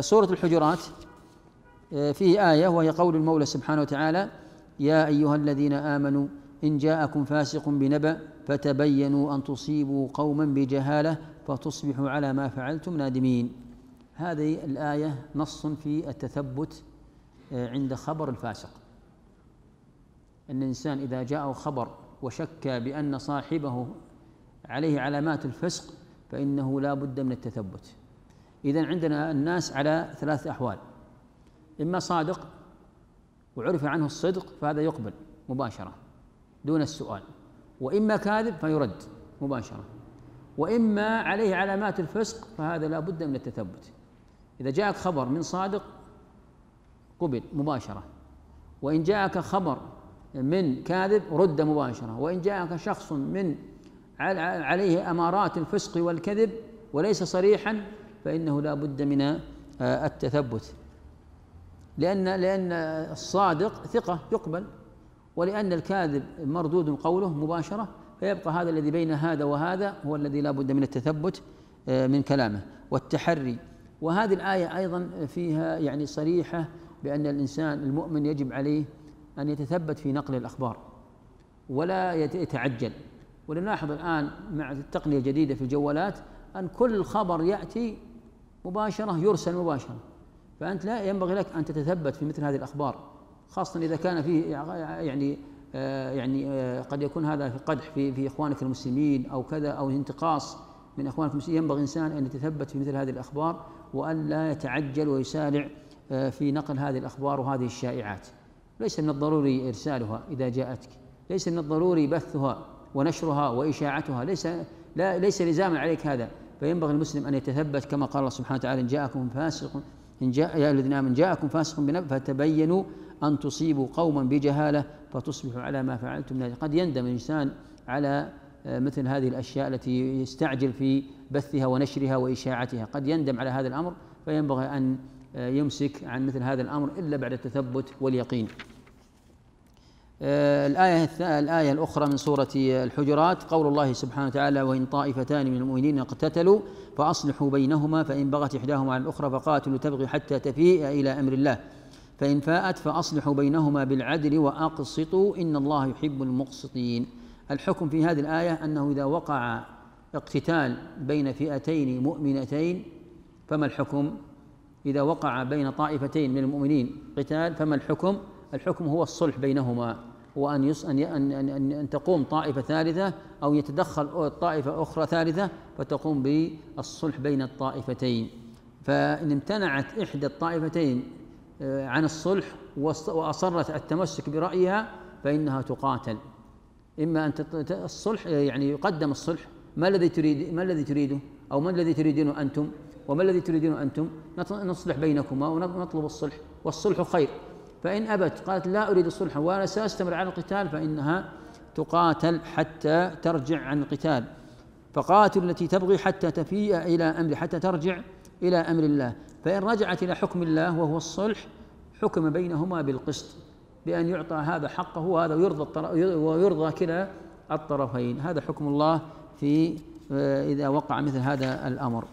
سورة الحجرات فيه آية وهي قول المولى سبحانه وتعالى يا أيها الذين آمنوا إن جاءكم فاسق بنبأ فتبينوا أن تصيبوا قوما بجهالة فتصبحوا على ما فعلتم نادمين. هذه الآية نص في التثبت عند خبر الفاسق. أن الإنسان إذا جاءه خبر وشك بأن صاحبه عليه علامات الفسق فإنه لا بد من التثبت. إذا عندنا الناس على ثلاث أحوال. إما صادق وعرف عنه الصدق فهذا يقبل مباشرة دون السؤال. وإما كاذب فيرد مباشرة. وإما عليه علامات الفسق فهذا لا بد من التثبت. إذا جاءك خبر من صادق قبل مباشرة. وإن جاءك خبر من كاذب رد مباشرة. وإن جاءك شخص من عليه أمارات الفسق والكذب وليس صريحا فإنه لا بد من آه، التثبت. لأن لأن الصادق ثقة يقبل ولأن الكاذب مردود قوله مباشرة فيبقى هذا الذي بين هذا وهذا هو الذي لا بد من التثبت آه، من كلامه. والتحري. وهذه الآية أيضا فيها يعني صريحة بأن الإنسان المؤمن يجب عليه أن يتثبت في نقل الأخبار ولا يتعجل. ولنلاحظ الآن مع التقنية الجديدة في الجوالات أن كل خبر يأتي مباشرة يرسل مباشرة. فأنت لا ينبغي لك أن تتثبت في مثل هذه الأخبار خاصة إذا كان فيه يعني آه، يعني آه، قد يكون هذا في قدح في في إخوانك المسلمين أو كذا أو انتقاص من إخوانك المسلمين. ينبغي الإنسان أن يتثبت في مثل هذه الأخبار وأن لا يتعجل ويسارع آه، في نقل هذه الأخبار وهذه الشائعات. ليس من الضروري إرسالها إذا جاءتك ليس من الضروري بثها ونشرها وإشاعتها. ليس لا ليس لزاما عليك هذا. فينبغي المسلم أن يتثبت كما قال الله سبحانه وتعالى إن جاءكم فاسق إن جاء يا الذين آمنوا جاءكم فاسق بنبأ فتبينوا أن تصيبوا قوما بجهالة فتصبحوا على ما فعلتم نادم قد يندم الإنسان على آه، مثل هذه الأشياء التي يستعجل في بثها ونشرها وإشاعتها. قد يندم على هذا الأمر فينبغي أن آه، يمسك عن مثل هذا الأمر إلا بعد التثبت واليقين. الآية الآية الأخرى من سورة الحجرات قول الله سبحانه وتعالى وإن طائفتان من المؤمنين اقتتلوا فأصلحوا بينهما فإن بغت إحداهما على الأخرى فقاتلوا تبغي حتى تفيء إلى أمر الله فإن فاءت فأصلحوا بينهما بالعدل وأقسطوا إن الله يحب المقسطين الحكم في هذه الآية أنه إذا وقع اقتتال بين فئتين مؤمنتين فما الحكم؟ إذا وقع بين طائفتين من المؤمنين قتال فما الحكم؟ الحكم هو الصلح بينهما وأن يس أن أن أن, أن تقوم طائفة ثالثة أو يتدخل طائفة أخرى ثالثة فتقوم بالصلح بين الطائفتين. فإن امتنعت إحدى الطائفتين آه، عن الصلح وأصرت التمسك برأيها فإنها تقاتل. إما أن الصلح يعني يقدم الصلح ما الذي تريد ما الذي تريده؟ أو ما الذي تريدونه أنتم؟ وما الذي تريدون أنتم؟ نصلح بينكما ونطلب الصلح والصلح خير. فإن أبت قالت لا أريد الصلح وأنا سأستمر على القتال فإنها تقاتل حتى ترجع عن القتال. فقاتل التي تبغي حتى تفيء إلى أمر حتى ترجع إلى أمر الله. فإن رجعت إلى حكم الله وهو الصلح حكم بينهما بالقسط بأن يعطى هذا حقه وهذا ويرضى ويرضى كلا الطرفين. هذا حكم الله في آه، إذا وقع مثل هذا الأمر.